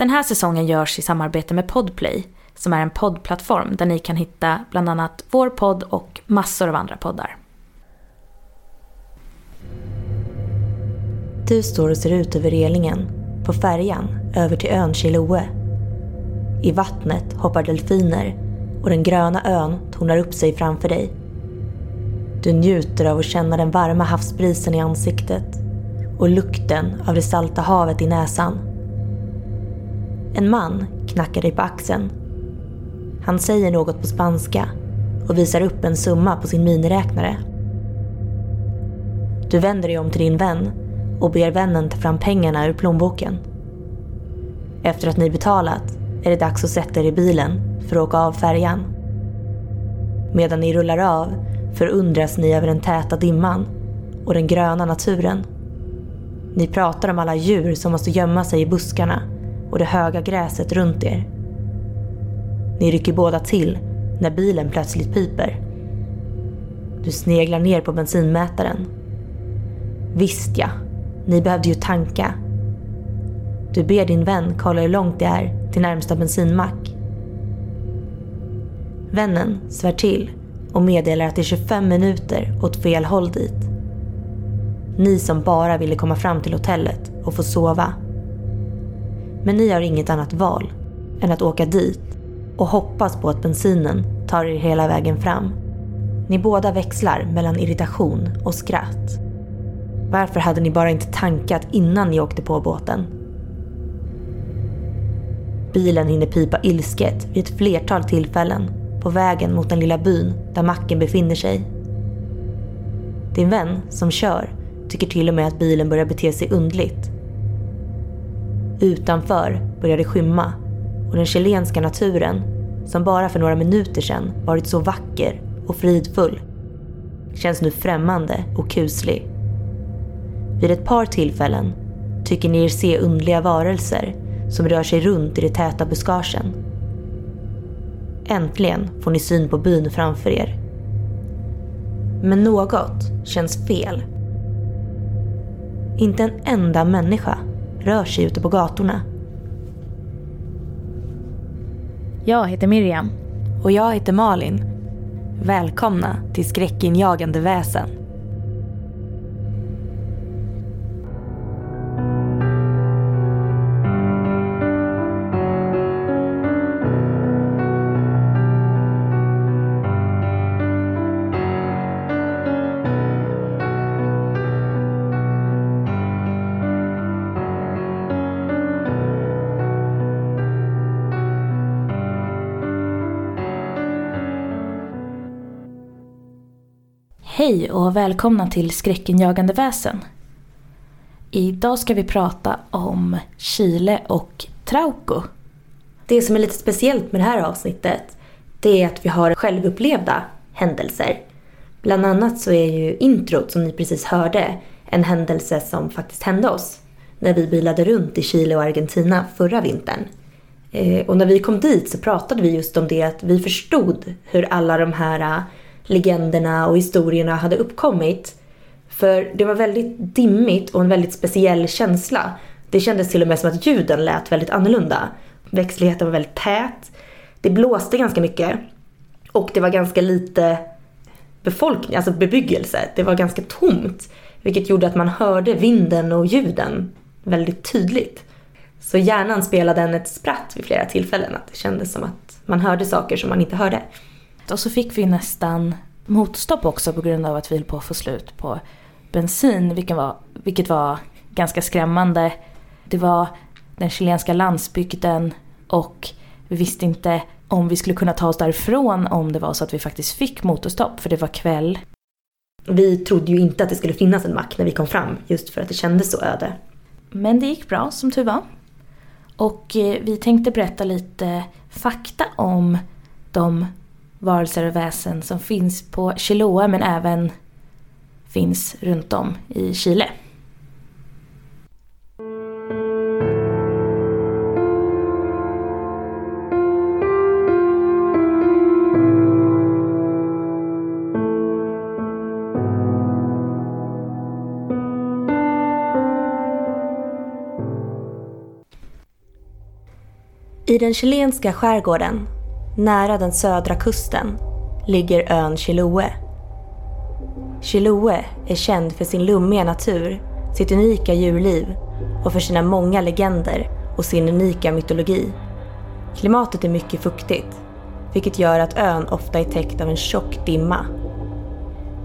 Den här säsongen görs i samarbete med Podplay som är en poddplattform där ni kan hitta bland annat vår podd och massor av andra poddar. Du står och ser ut över relingen på färjan över till ön Chiloe. I vattnet hoppar delfiner och den gröna ön tornar upp sig framför dig. Du njuter av att känna den varma havsbrisen i ansiktet och lukten av det salta havet i näsan. En man knackar dig på axeln. Han säger något på spanska och visar upp en summa på sin miniräknare. Du vänder dig om till din vän och ber vännen ta fram pengarna ur plånboken. Efter att ni betalat är det dags att sätta er i bilen för att åka av färjan. Medan ni rullar av förundras ni över den täta dimman och den gröna naturen. Ni pratar om alla djur som måste gömma sig i buskarna och det höga gräset runt er. Ni rycker båda till när bilen plötsligt piper. Du sneglar ner på bensinmätaren. Visst ja, ni behövde ju tanka. Du ber din vän kolla hur långt det är till närmsta bensinmack. Vännen svär till och meddelar att det är 25 minuter åt fel håll dit. Ni som bara ville komma fram till hotellet och få sova. Men ni har inget annat val än att åka dit och hoppas på att bensinen tar er hela vägen fram. Ni båda växlar mellan irritation och skratt. Varför hade ni bara inte tankat innan ni åkte på båten? Bilen hinner pipa ilsket vid ett flertal tillfällen på vägen mot den lilla byn där macken befinner sig. Din vän som kör tycker till och med att bilen börjar bete sig undligt. Utanför börjar det skymma och den chilenska naturen, som bara för några minuter sedan varit så vacker och fridfull, känns nu främmande och kuslig. Vid ett par tillfällen tycker ni er se undliga varelser som rör sig runt i de täta buskagen. Äntligen får ni syn på byn framför er. Men något känns fel. Inte en enda människa rör sig ute på gatorna. Jag heter Miriam. Och jag heter Malin. Välkomna till Skräckinjagande väsen. Hej och välkomna till Skräckinjagande väsen. Idag ska vi prata om Chile och Trauco. Det som är lite speciellt med det här avsnittet det är att vi har självupplevda händelser. Bland annat så är ju introt som ni precis hörde en händelse som faktiskt hände oss när vi bilade runt i Chile och Argentina förra vintern. Eh, och när vi kom dit så pratade vi just om det att vi förstod hur alla de här legenderna och historierna hade uppkommit. För det var väldigt dimmigt och en väldigt speciell känsla. Det kändes till och med som att ljuden lät väldigt annorlunda. Växtligheten var väldigt tät. Det blåste ganska mycket. Och det var ganska lite befolkning, alltså bebyggelse. Det var ganska tomt. Vilket gjorde att man hörde vinden och ljuden väldigt tydligt. Så hjärnan spelade en ett spratt vid flera tillfällen. Att det kändes som att man hörde saker som man inte hörde. Och så fick vi nästan motstopp också på grund av att vi höll på att få slut på bensin, vilket var, vilket var ganska skrämmande. Det var den chilenska landsbygden och vi visste inte om vi skulle kunna ta oss därifrån om det var så att vi faktiskt fick motorstopp, för det var kväll. Vi trodde ju inte att det skulle finnas en mack när vi kom fram, just för att det kändes så öde. Men det gick bra, som tur var. Och eh, vi tänkte berätta lite fakta om de varelser och väsen som finns på Chiloa men även finns runt om i Chile. I den chilenska skärgården, nära den södra kusten, ligger ön Chiloe. Chiloe är känd för sin lummiga natur, sitt unika djurliv och för sina många legender och sin unika mytologi. Klimatet är mycket fuktigt, vilket gör att ön ofta är täckt av en tjock dimma.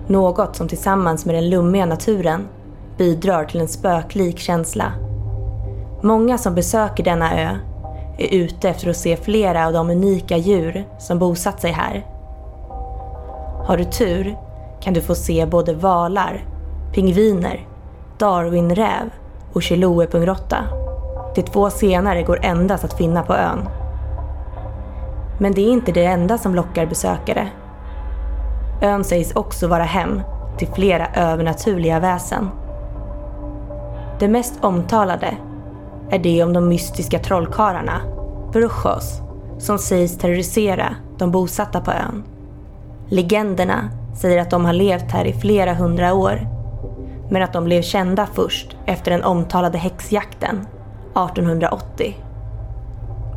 Något som tillsammans med den lummiga naturen bidrar till en spöklik känsla. Många som besöker denna ö är ute efter att se flera av de unika djur som bosatt sig här. Har du tur kan du få se både valar, pingviner, darwinräv och chiloepungrotta. De två senare går endast att finna på ön. Men det är inte det enda som lockar besökare. Ön sägs också vara hem till flera övernaturliga väsen. Det mest omtalade är det om de mystiska trollkarlarna, brujos, som sägs terrorisera de bosatta på ön. Legenderna säger att de har levt här i flera hundra år, men att de blev kända först efter den omtalade häxjakten 1880.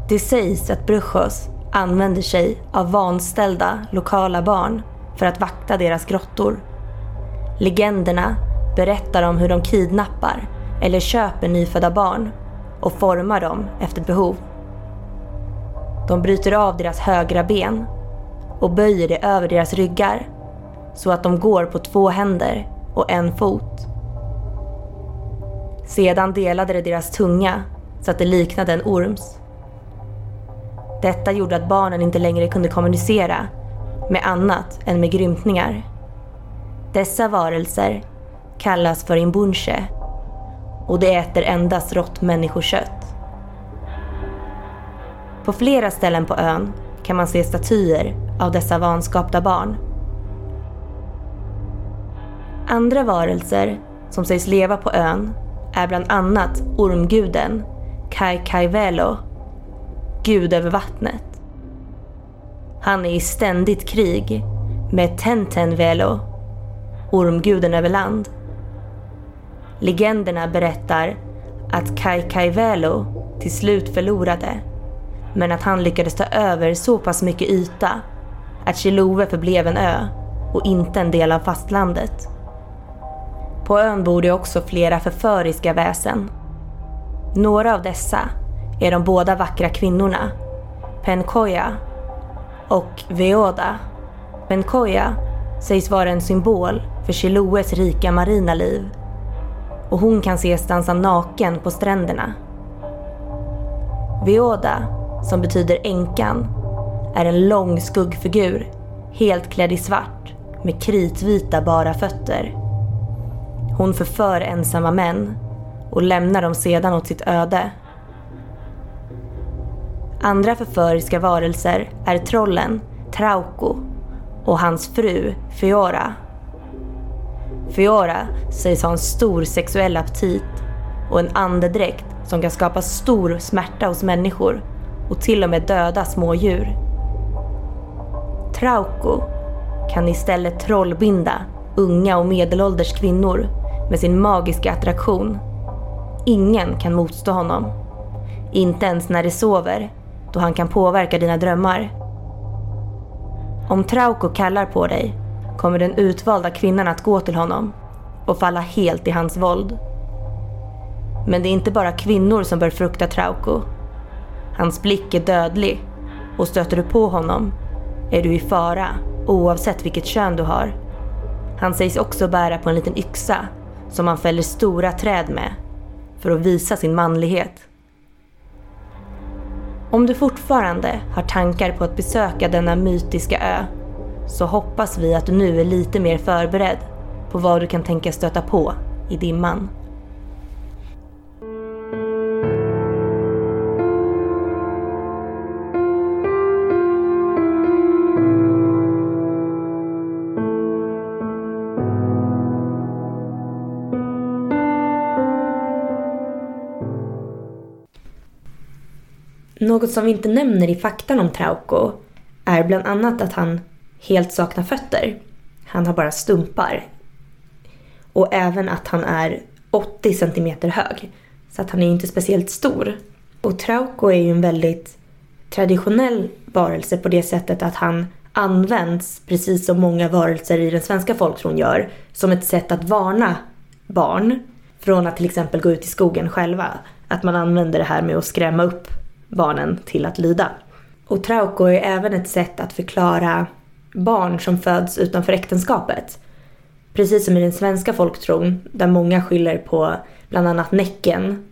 Det sägs att brujos använder sig av vanställda lokala barn för att vakta deras grottor. Legenderna berättar om hur de kidnappar eller köper nyfödda barn och formar dem efter behov. De bryter av deras högra ben och böjer det över deras ryggar så att de går på två händer och en fot. Sedan delade det deras tunga så att det liknade en orms. Detta gjorde att barnen inte längre kunde kommunicera med annat än med grymtningar. Dessa varelser kallas för imbunche och de äter endast rått människokött. På flera ställen på ön kan man se statyer av dessa vanskapta barn. Andra varelser som sägs leva på ön är bland annat ormguden Kai Kai Velo, gud över vattnet. Han är i ständigt krig med Tenten Velo, ormguden över land. Legenderna berättar att Kai Kai Velo till slut förlorade men att han lyckades ta över så pass mycket yta att Chilove förblev en ö och inte en del av fastlandet. På ön bor det också flera förföriska väsen. Några av dessa är de båda vackra kvinnorna, Penkoya och Veoda. Penkoya sägs vara en symbol för Chiloes rika marina liv och hon kan ses dansa naken på stränderna. Vioda, som betyder änkan, är en lång skuggfigur, helt klädd i svart med kritvita bara fötter. Hon förför ensamma män och lämnar dem sedan åt sitt öde. Andra förföriska varelser är trollen Trauco och hans fru Fiora. Fiora sägs ha en stor sexuell aptit och en andedräkt som kan skapa stor smärta hos människor och till och med döda smådjur. Trauco kan istället trollbinda unga och medelålders kvinnor med sin magiska attraktion. Ingen kan motstå honom. Inte ens när de sover, då han kan påverka dina drömmar. Om Trauco kallar på dig kommer den utvalda kvinnan att gå till honom och falla helt i hans våld. Men det är inte bara kvinnor som bör frukta Trauco. Hans blick är dödlig och stöter du på honom är du i fara oavsett vilket kön du har. Han sägs också bära på en liten yxa som han fäller stora träd med för att visa sin manlighet. Om du fortfarande har tankar på att besöka denna mytiska ö så hoppas vi att du nu är lite mer förberedd på vad du kan tänka stöta på i dimman. Något som vi inte nämner i faktan om Trauco är bland annat att han helt saknar fötter. Han har bara stumpar. Och även att han är 80 centimeter hög. Så att han är inte speciellt stor. Och Trauco är ju en väldigt traditionell varelse på det sättet att han används, precis som många varelser i den svenska folktron gör, som ett sätt att varna barn från att till exempel gå ut i skogen själva. Att man använder det här med att skrämma upp barnen till att lyda. Och Trauco är även ett sätt att förklara barn som föds utanför äktenskapet. Precis som i den svenska folktron, där många skyller på bland annat Näcken,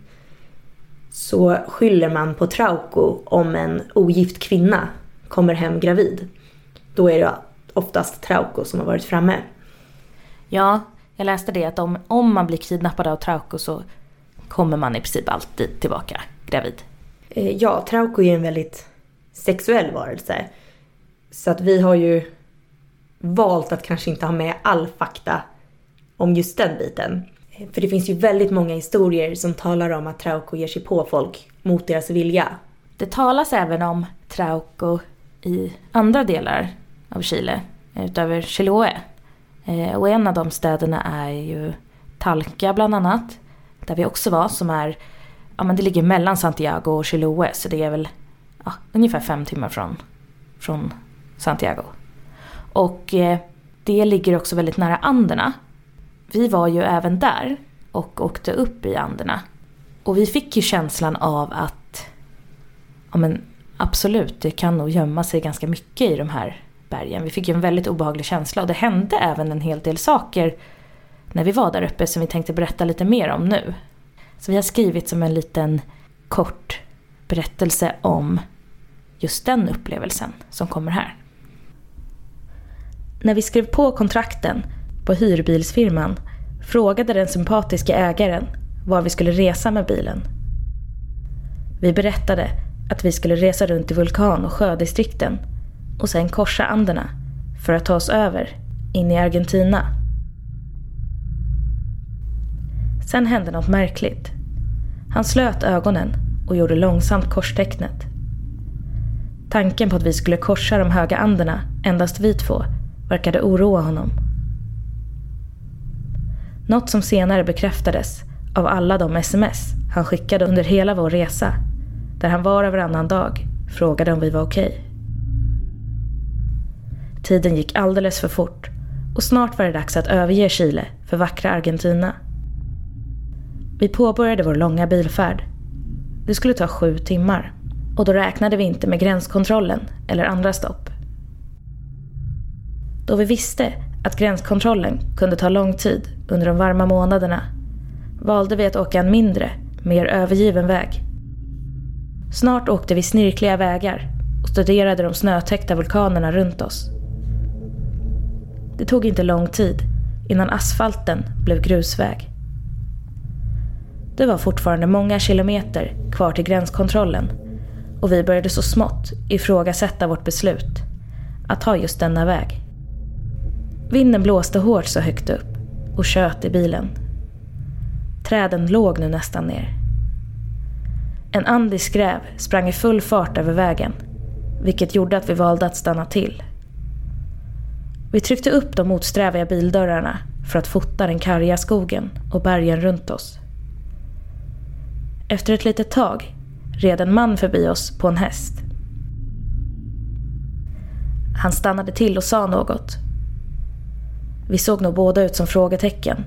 så skyller man på Trauco om en ogift kvinna kommer hem gravid. Då är det oftast Trauco som har varit framme. Ja, jag läste det att om, om man blir kidnappad av Trauco så kommer man i princip alltid tillbaka gravid. Eh, ja, Trauco är en väldigt sexuell varelse. Så att vi har ju valt att kanske inte ha med all fakta om just den biten. För det finns ju väldigt många historier som talar om att Trauco ger sig på folk mot deras vilja. Det talas även om Trauco i andra delar av Chile, utöver Chiloé. Eh, och en av de städerna är ju Talca bland annat, där vi också var, som är, ja men det ligger mellan Santiago och Chiloé, så det är väl ja, ungefär fem timmar från, från Santiago. Och eh, det ligger också väldigt nära Anderna. Vi var ju även där och åkte upp i Anderna. Och vi fick ju känslan av att, ja men absolut, det kan nog gömma sig ganska mycket i de här bergen. Vi fick ju en väldigt obehaglig känsla och det hände även en hel del saker när vi var där uppe som vi tänkte berätta lite mer om nu. Så vi har skrivit som en liten kort berättelse om just den upplevelsen som kommer här. När vi skrev på kontrakten på hyrbilsfirman frågade den sympatiska ägaren var vi skulle resa med bilen. Vi berättade att vi skulle resa runt i vulkan och sjödistrikten och sen korsa Anderna för att ta oss över in i Argentina. Sen hände något märkligt. Han slöt ögonen och gjorde långsamt korstecknet. Tanken på att vi skulle korsa de höga Anderna, endast vi två, verkade oroa honom. Något som senare bekräftades av alla de sms han skickade under hela vår resa, där han var och varannan dag frågade om vi var okej. Okay. Tiden gick alldeles för fort och snart var det dags att överge Chile för vackra Argentina. Vi påbörjade vår långa bilfärd. Det skulle ta sju timmar och då räknade vi inte med gränskontrollen eller andra stopp. Då vi visste att gränskontrollen kunde ta lång tid under de varma månaderna valde vi att åka en mindre, mer övergiven väg. Snart åkte vi snirkliga vägar och studerade de snötäckta vulkanerna runt oss. Det tog inte lång tid innan asfalten blev grusväg. Det var fortfarande många kilometer kvar till gränskontrollen och vi började så smått ifrågasätta vårt beslut att ta just denna väg. Vinden blåste hårt så högt upp och tjöt i bilen. Träden låg nu nästan ner. En andisk räv sprang i full fart över vägen, vilket gjorde att vi valde att stanna till. Vi tryckte upp de motsträviga bildörrarna för att fota den karga skogen och bergen runt oss. Efter ett litet tag red en man förbi oss på en häst. Han stannade till och sa något. Vi såg nog båda ut som frågetecken.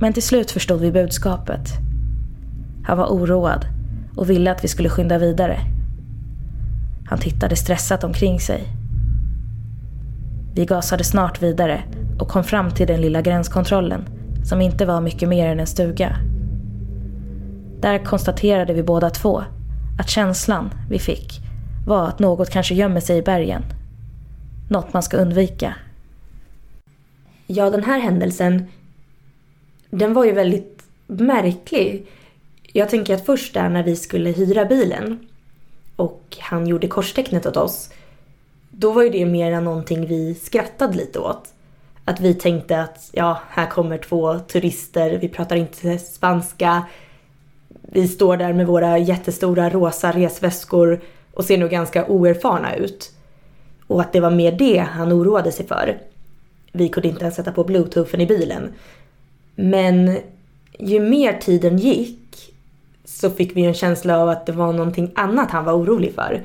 Men till slut förstod vi budskapet. Han var oroad och ville att vi skulle skynda vidare. Han tittade stressat omkring sig. Vi gasade snart vidare och kom fram till den lilla gränskontrollen som inte var mycket mer än en stuga. Där konstaterade vi båda två att känslan vi fick var att något kanske gömmer sig i bergen. Något man ska undvika. Ja, den här händelsen, den var ju väldigt märklig. Jag tänker att först där när vi skulle hyra bilen och han gjorde korstecknet åt oss, då var ju det mer än någonting vi skrattade lite åt. Att vi tänkte att ja, här kommer två turister, vi pratar inte spanska, vi står där med våra jättestora rosa resväskor och ser nog ganska oerfarna ut. Och att det var mer det han oroade sig för. Vi kunde inte ens sätta på bluetoothen i bilen. Men ju mer tiden gick så fick vi en känsla av att det var någonting annat han var orolig för.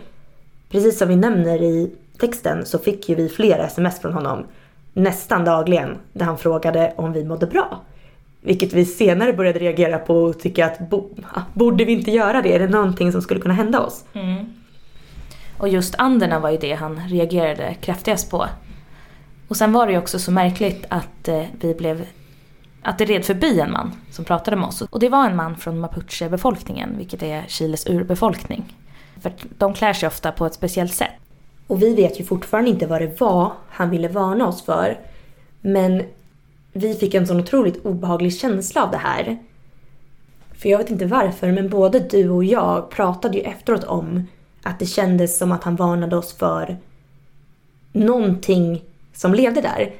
Precis som vi nämner i texten så fick ju vi flera sms från honom nästan dagligen där han frågade om vi mådde bra. Vilket vi senare började reagera på och tycka att borde vi inte göra det? Är det någonting som skulle kunna hända oss? Mm. Och just anderna var ju det han reagerade kraftigast på. Och sen var det ju också så märkligt att eh, vi blev att det red förbi en man som pratade med oss. Och det var en man från mapuche-befolkningen, vilket är Chiles urbefolkning. För de klär sig ofta på ett speciellt sätt. Och vi vet ju fortfarande inte vad det var han ville varna oss för. Men vi fick en sån otroligt obehaglig känsla av det här. För jag vet inte varför, men både du och jag pratade ju efteråt om att det kändes som att han varnade oss för någonting som levde där.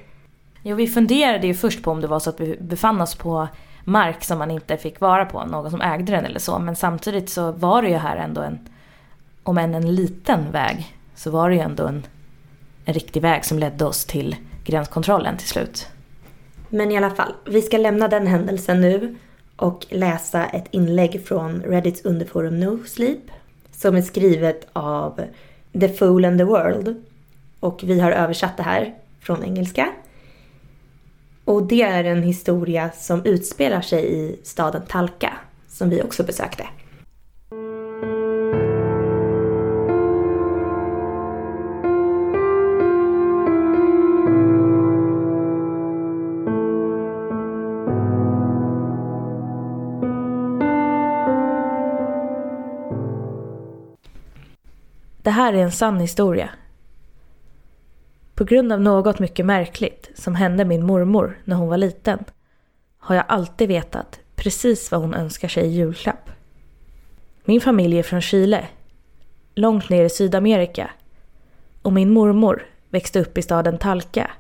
Jo, vi funderade ju först på om det var så att vi befann oss på mark som man inte fick vara på, någon som ägde den eller så. Men samtidigt så var det ju här ändå en, om än en liten väg, så var det ju ändå en, en riktig väg som ledde oss till gränskontrollen till slut. Men i alla fall, vi ska lämna den händelsen nu och läsa ett inlägg från Reddits underforum No Sleep som är skrivet av The Fool and the World. Och vi har översatt det här från engelska. Och det är en historia som utspelar sig i staden Talca som vi också besökte. Det här är en sann historia. På grund av något mycket märkligt som hände min mormor när hon var liten har jag alltid vetat precis vad hon önskar sig i julklapp. Min familj är från Chile, långt ner i Sydamerika och min mormor växte upp i staden Talca,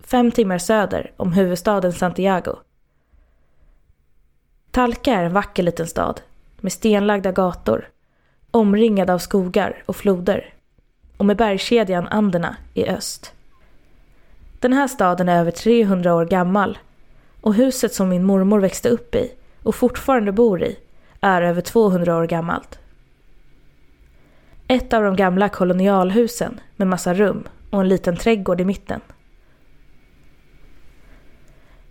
fem timmar söder om huvudstaden Santiago. Talca är en vacker liten stad med stenlagda gator omringad av skogar och floder och med bergskedjan Anderna i öst. Den här staden är över 300 år gammal och huset som min mormor växte upp i och fortfarande bor i är över 200 år gammalt. Ett av de gamla kolonialhusen med massa rum och en liten trädgård i mitten.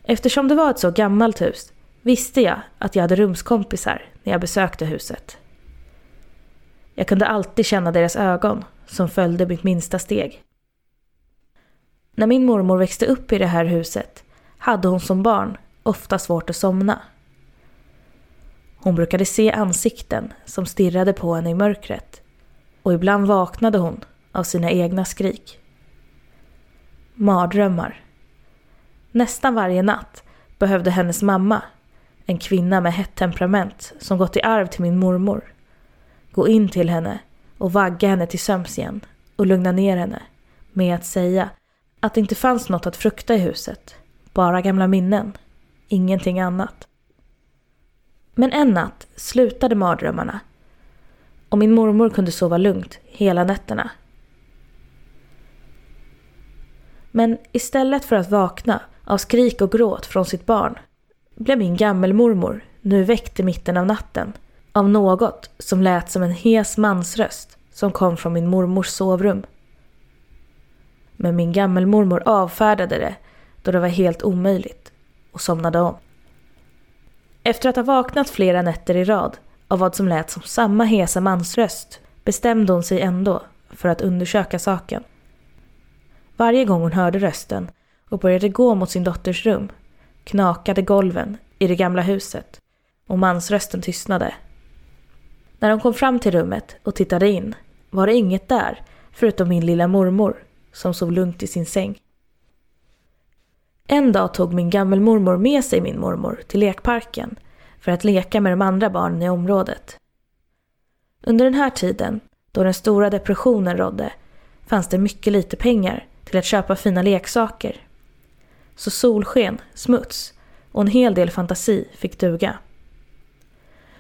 Eftersom det var ett så gammalt hus visste jag att jag hade rumskompisar när jag besökte huset. Jag kunde alltid känna deras ögon som följde mitt minsta steg. När min mormor växte upp i det här huset hade hon som barn ofta svårt att somna. Hon brukade se ansikten som stirrade på henne i mörkret och ibland vaknade hon av sina egna skrik. Mardrömmar. Nästan varje natt behövde hennes mamma, en kvinna med hett temperament som gått i arv till min mormor, gå in till henne och vagga henne till sömns igen och lugna ner henne med att säga att det inte fanns något att frukta i huset, bara gamla minnen, ingenting annat. Men en natt slutade mardrömmarna och min mormor kunde sova lugnt hela nätterna. Men istället för att vakna av skrik och gråt från sitt barn blev min gammelmormor nu väckt i mitten av natten av något som lät som en hes mansröst som kom från min mormors sovrum. Men min gammelmormor avfärdade det då det var helt omöjligt och somnade om. Efter att ha vaknat flera nätter i rad av vad som lät som samma hesa mansröst bestämde hon sig ändå för att undersöka saken. Varje gång hon hörde rösten och började gå mot sin dotters rum knakade golven i det gamla huset och mansrösten tystnade när de kom fram till rummet och tittade in var det inget där förutom min lilla mormor som sov lugnt i sin säng. En dag tog min gammelmormor med sig min mormor till lekparken för att leka med de andra barnen i området. Under den här tiden, då den stora depressionen rådde, fanns det mycket lite pengar till att köpa fina leksaker. Så solsken, smuts och en hel del fantasi fick duga.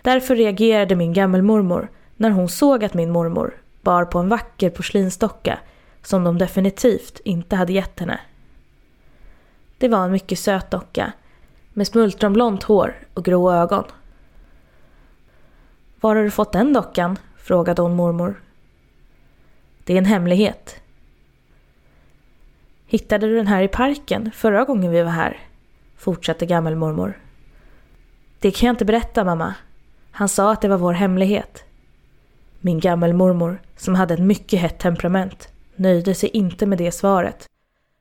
Därför reagerade min gammelmormor när hon såg att min mormor bar på en vacker porslinsdocka som de definitivt inte hade gett henne. Det var en mycket söt docka med smultronblont hår och grå ögon. Var har du fått den dockan? frågade hon mormor. Det är en hemlighet. Hittade du den här i parken förra gången vi var här? Fortsatte gammelmormor. Det kan jag inte berätta mamma. Han sa att det var vår hemlighet. Min gammelmormor, som hade ett mycket hett temperament, nöjde sig inte med det svaret.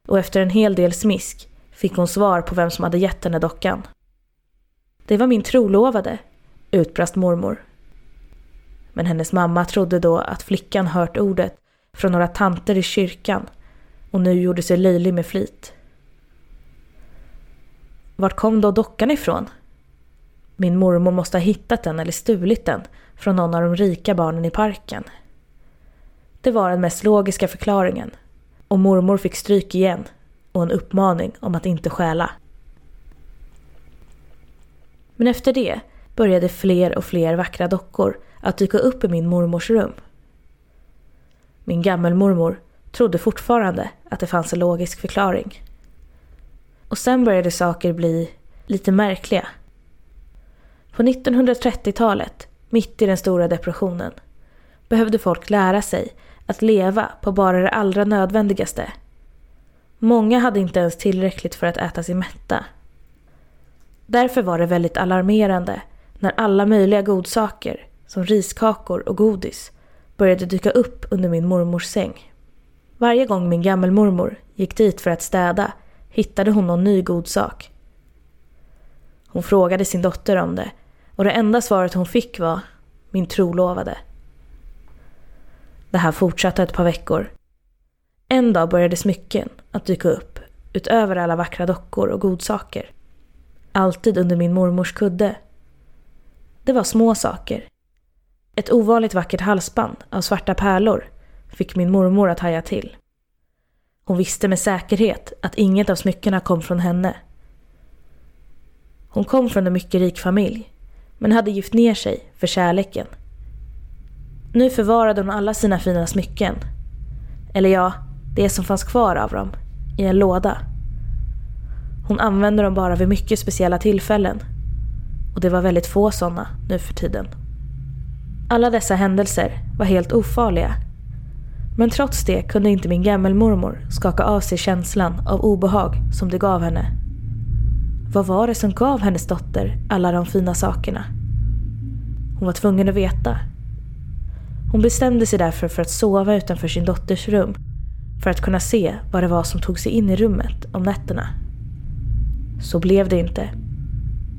Och efter en hel del smisk fick hon svar på vem som hade gett henne dockan. Det var min trolovade, utbrast mormor. Men hennes mamma trodde då att flickan hört ordet från några tanter i kyrkan och nu gjorde sig löjlig med flit. Vart kom då dockan ifrån? Min mormor måste ha hittat den eller stulit den från någon av de rika barnen i parken. Det var den mest logiska förklaringen och mormor fick stryk igen och en uppmaning om att inte stjäla. Men efter det började fler och fler vackra dockor att dyka upp i min mormors rum. Min gammelmormor trodde fortfarande att det fanns en logisk förklaring. Och sen började saker bli lite märkliga. På 1930-talet, mitt i den stora depressionen, behövde folk lära sig att leva på bara det allra nödvändigaste. Många hade inte ens tillräckligt för att äta sig mätta. Därför var det väldigt alarmerande när alla möjliga godsaker, som riskakor och godis, började dyka upp under min mormors säng. Varje gång min gammelmormor gick dit för att städa hittade hon någon ny godsak. Hon frågade sin dotter om det och det enda svaret hon fick var min trolovade. Det här fortsatte ett par veckor. En dag började smycken att dyka upp utöver alla vackra dockor och godsaker. Alltid under min mormors kudde. Det var små saker. Ett ovanligt vackert halsband av svarta pärlor fick min mormor att haja till. Hon visste med säkerhet att inget av smyckena kom från henne. Hon kom från en mycket rik familj, men hade gift ner sig för kärleken. Nu förvarade hon alla sina fina smycken. Eller ja, det som fanns kvar av dem, i en låda. Hon använde dem bara vid mycket speciella tillfällen. Och det var väldigt få sådana nu för tiden. Alla dessa händelser var helt ofarliga. Men trots det kunde inte min gammelmormor skaka av sig känslan av obehag som det gav henne. Vad var det som gav hennes dotter alla de fina sakerna? Hon var tvungen att veta. Hon bestämde sig därför för att sova utanför sin dotters rum för att kunna se vad det var som tog sig in i rummet om nätterna. Så blev det inte.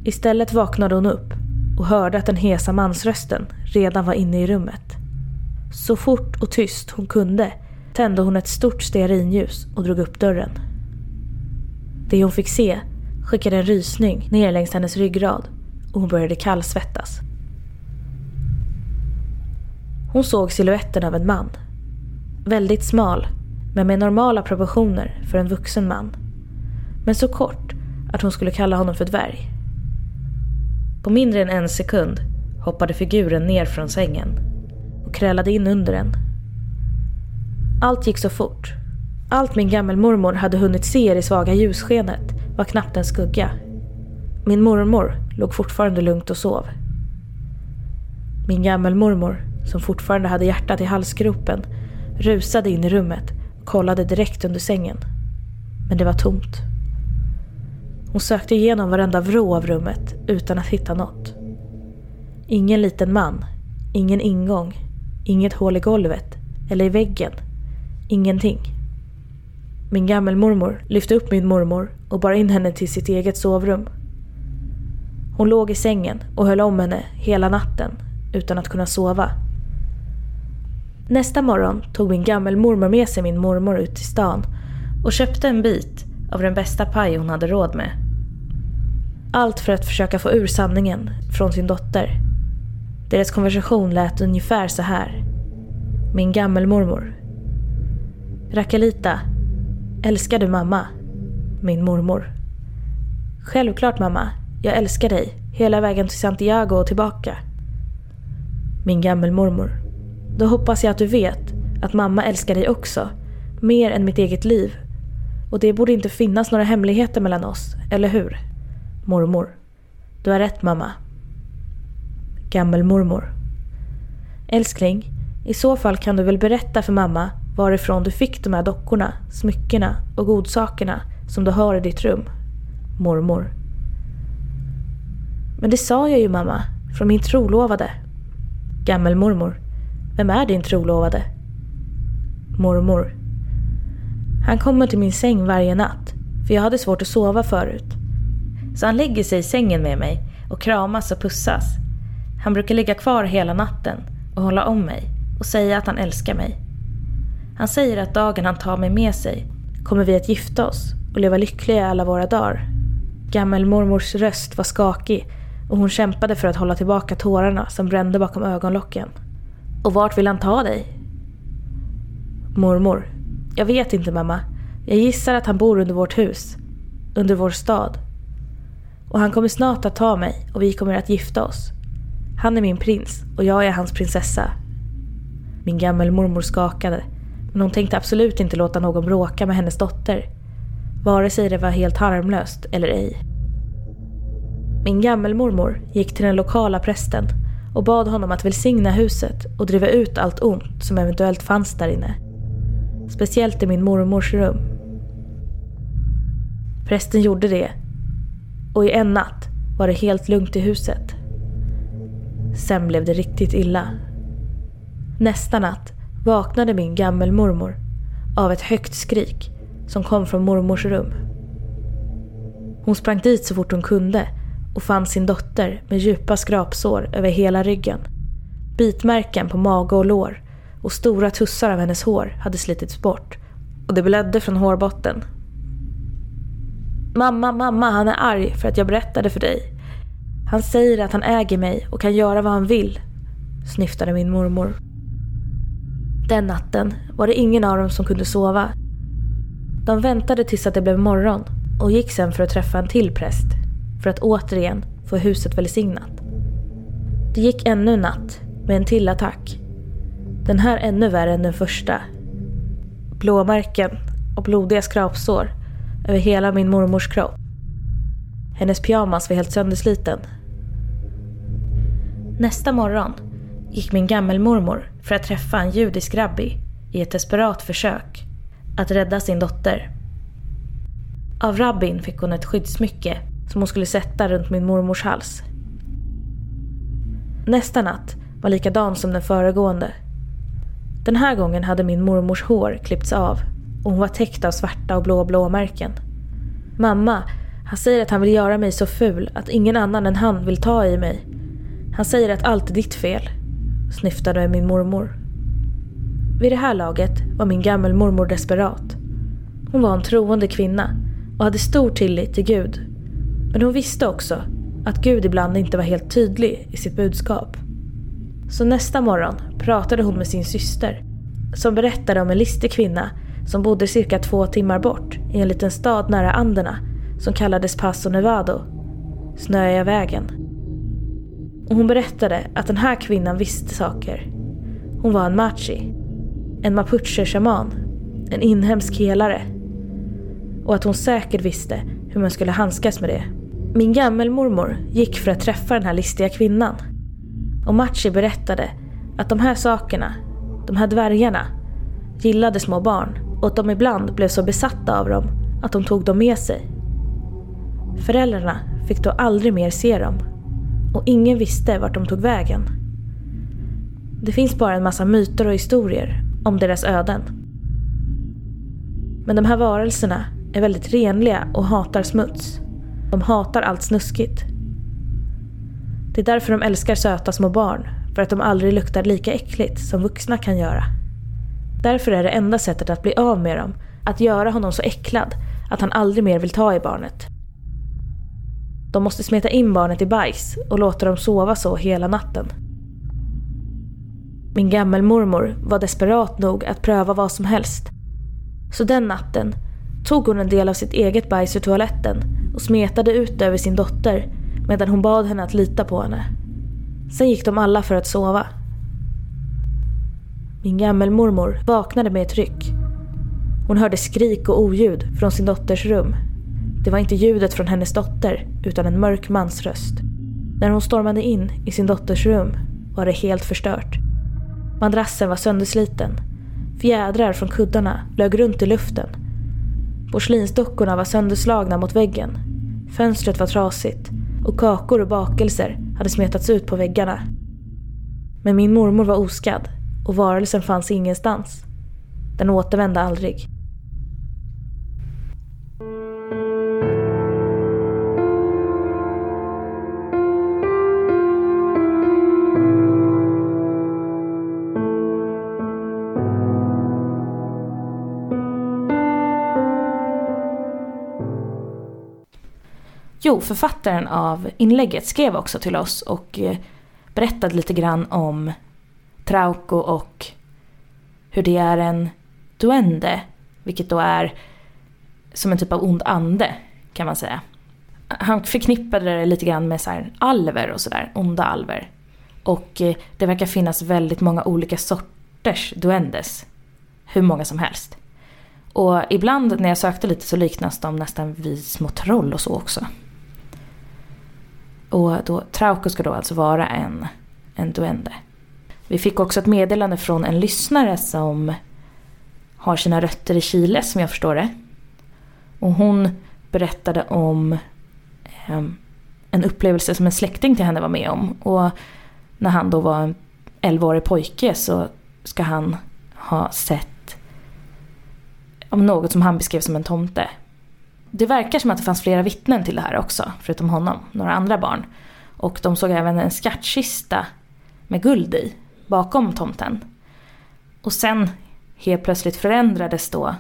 Istället vaknade hon upp och hörde att den hesa mansrösten redan var inne i rummet. Så fort och tyst hon kunde tände hon ett stort stearinljus och drog upp dörren. Det hon fick se skickade en rysning ner längs hennes ryggrad och hon började kallsvettas. Hon såg siluetten av en man. Väldigt smal, men med normala proportioner för en vuxen man. Men så kort att hon skulle kalla honom för dvärg. På mindre än en sekund hoppade figuren ner från sängen och krälade in under den. Allt gick så fort. Allt min gammelmormor hade hunnit se i det svaga ljusskenet var knappt en skugga. Min mormor låg fortfarande lugnt och sov. Min gammelmormor, som fortfarande hade hjärtat i halsgropen, rusade in i rummet och kollade direkt under sängen. Men det var tomt. Hon sökte igenom varenda vrå av rummet utan att hitta något. Ingen liten man, ingen ingång, inget hål i golvet eller i väggen. Ingenting. Min gammelmormor lyfte upp min mormor och bar in henne till sitt eget sovrum. Hon låg i sängen och höll om henne hela natten utan att kunna sova. Nästa morgon tog min gammelmormor med sig min mormor ut till stan och köpte en bit av den bästa paj hon hade råd med. Allt för att försöka få ur sanningen från sin dotter. Deras konversation lät ungefär så här. Min gammelmormor. Rakelita, älskar du mamma? Min mormor. Självklart mamma, jag älskar dig. Hela vägen till Santiago och tillbaka. Min gammelmormor. Då hoppas jag att du vet att mamma älskar dig också. Mer än mitt eget liv. Och det borde inte finnas några hemligheter mellan oss, eller hur? Mormor. Du har rätt mamma. Gammelmormor. Älskling, I så fall kan du väl berätta för mamma varifrån du fick de här dockorna, smyckena och godsakerna som du har i ditt rum. Mormor. Men det sa jag ju mamma, från min trolovade. Gammelmormor. Vem är din trolovade? Mormor. Han kommer till min säng varje natt, för jag hade svårt att sova förut. Så han lägger sig i sängen med mig och kramas och pussas. Han brukar ligga kvar hela natten och hålla om mig och säga att han älskar mig. Han säger att dagen han tar mig med sig kommer vi att gifta oss och leva lyckliga alla våra dagar. Gammelmormors röst var skakig och hon kämpade för att hålla tillbaka tårarna som brände bakom ögonlocken. Och vart vill han ta dig? Mormor. Jag vet inte mamma. Jag gissar att han bor under vårt hus. Under vår stad. Och han kommer snart att ta mig och vi kommer att gifta oss. Han är min prins och jag är hans prinsessa. Min gammelmormor skakade. Men hon tänkte absolut inte låta någon bråka med hennes dotter. Vare sig det var helt harmlöst eller ej. Min gammelmormor gick till den lokala prästen och bad honom att välsigna huset och driva ut allt ont som eventuellt fanns där inne. Speciellt i min mormors rum. Prästen gjorde det och i en natt var det helt lugnt i huset. Sen blev det riktigt illa. Nästa natt vaknade min gammelmormor av ett högt skrik som kom från mormors rum. Hon sprang dit så fort hon kunde och fann sin dotter med djupa skrapsår över hela ryggen. Bitmärken på mage och lår och stora tussar av hennes hår hade slitits bort och det blödde från hårbotten. Mamma, mamma, han är arg för att jag berättade för dig. Han säger att han äger mig och kan göra vad han vill, snyftade min mormor. Den natten var det ingen av dem som kunde sova. De väntade tills att det blev morgon och gick sen för att träffa en till präst för att återigen få huset välsignat. Det gick ännu en natt med en till attack. Den här ännu värre än den första. Blåmärken och blodiga skrapsår över hela min mormors kropp. Hennes pyjamas var helt söndersliten. Nästa morgon gick min gammelmormor för att träffa en judisk rabbi i ett desperat försök att rädda sin dotter. Av rabbin fick hon ett skyddsmycke som hon skulle sätta runt min mormors hals. Nästa natt var likadan som den föregående. Den här gången hade min mormors hår klippts av och hon var täckt av svarta och blå blåmärken. Mamma, han säger att han vill göra mig så ful att ingen annan än han vill ta i mig. Han säger att allt är ditt fel, snyftade min mormor. Vid det här laget var min gammelmormor desperat. Hon var en troende kvinna och hade stor tillit till Gud. Men hon visste också att Gud ibland inte var helt tydlig i sitt budskap. Så nästa morgon pratade hon med sin syster som berättade om en listig kvinna som bodde cirka två timmar bort i en liten stad nära Anderna som kallades Paso Nevado, Snöiga vägen. Och hon berättade att den här kvinnan visste saker. Hon var en machi, en mapuche-shaman, en inhemsk helare. Och att hon säkert visste hur man skulle handskas med det. Min gammelmormor gick för att träffa den här listiga kvinnan. Och Machi berättade att de här sakerna, de här dvärgarna, gillade små barn och att de ibland blev så besatta av dem att de tog dem med sig. Föräldrarna fick då aldrig mer se dem och ingen visste vart de tog vägen. Det finns bara en massa myter och historier om deras öden. Men de här varelserna är väldigt renliga och hatar smuts. De hatar allt snuskigt. Det är därför de älskar söta små barn, för att de aldrig luktar lika äckligt som vuxna kan göra. Därför är det enda sättet att bli av med dem att göra honom så äcklad att han aldrig mer vill ta i barnet. De måste smeta in barnet i bajs och låta dem sova så hela natten. Min gammelmormor var desperat nog att pröva vad som helst. Så den natten tog hon en del av sitt eget bajs ur toaletten och smetade ut över sin dotter medan hon bad henne att lita på henne. Sen gick de alla för att sova. Min gammelmormor vaknade med ett ryck. Hon hörde skrik och oljud från sin dotters rum. Det var inte ljudet från hennes dotter utan en mörk mans röst. När hon stormade in i sin dotters rum var det helt förstört. Madrassen var söndersliten. Fjädrar från kuddarna flög runt i luften. Porslinsdockorna var sönderslagna mot väggen. Fönstret var trasigt och kakor och bakelser hade smetats ut på väggarna. Men min mormor var oskadd och varelsen fanns ingenstans. Den återvände aldrig. Jo, författaren av inlägget skrev också till oss och eh, berättade lite grann om Trauco och hur det är en duende, vilket då är som en typ av ond ande kan man säga. Han förknippade det lite grann med så här alver och sådär, onda alver. Och eh, det verkar finnas väldigt många olika sorters duendes. Hur många som helst. Och ibland när jag sökte lite så liknas de nästan vid små troll och så också. Och då, Trauco ska då alltså vara en, en duende. Vi fick också ett meddelande från en lyssnare som har sina rötter i Chile som jag förstår det. Och hon berättade om eh, en upplevelse som en släkting till henne var med om. Och när han då var en 11-årig pojke så ska han ha sett om något som han beskrev som en tomte det verkar som att det fanns flera vittnen till det här också, förutom honom, några andra barn. Och de såg även en skattkista med guld i, bakom tomten. Och sen helt plötsligt förändrades då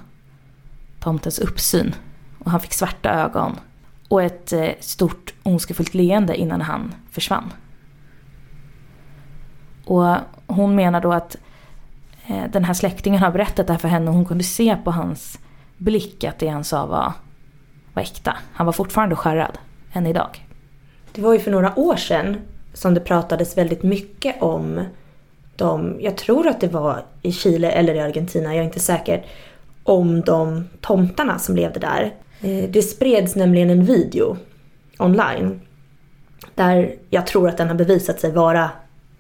tomtens uppsyn och han fick svarta ögon och ett eh, stort ondskefullt leende innan han försvann. Och hon menar då att eh, den här släktingen har berättat det här för henne och hon kunde se på hans blick att det han sa var var äkta. Han var fortfarande skärrad, än idag. Det var ju för några år sedan som det pratades väldigt mycket om de, jag tror att det var i Chile eller i Argentina, jag är inte säker, om de tomtarna som levde där. Eh, det spreds nämligen en video online där jag tror att den har bevisat sig vara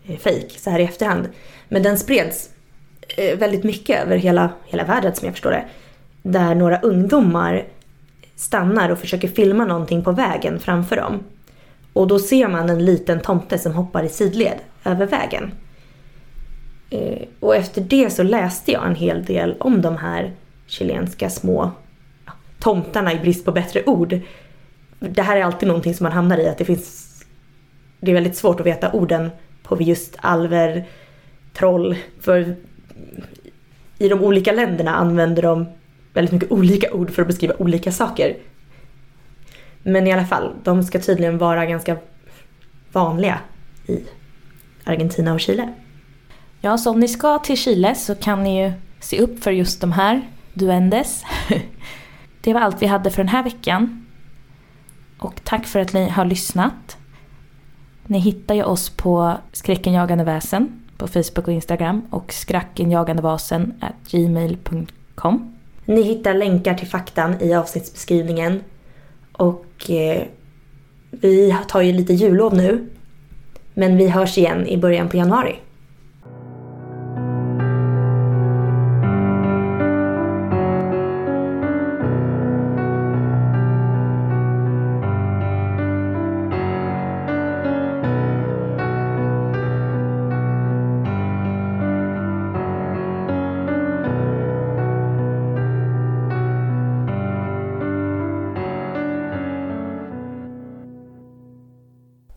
eh, fejk så här i efterhand. Men den spreds eh, väldigt mycket över hela, hela världen som jag förstår det. Där några ungdomar stannar och försöker filma någonting på vägen framför dem. Och då ser man en liten tomte som hoppar i sidled över vägen. Eh, och efter det så läste jag en hel del om de här chilenska små tomtarna i brist på bättre ord. Det här är alltid någonting som man hamnar i, att det finns... Det är väldigt svårt att veta orden på just alver, troll, för i de olika länderna använder de väldigt mycket olika ord för att beskriva olika saker. Men i alla fall, de ska tydligen vara ganska vanliga i Argentina och Chile. Ja, så om ni ska till Chile så kan ni ju se upp för just de här duendes. Det var allt vi hade för den här veckan. Och tack för att ni har lyssnat. Ni hittar ju oss på Skräckenjagande väsen på Facebook och Instagram och skrackenjagandevasen gmail.com. Ni hittar länkar till faktan i avsnittsbeskrivningen. Och eh, vi tar ju lite jullov nu. Men vi hörs igen i början på januari.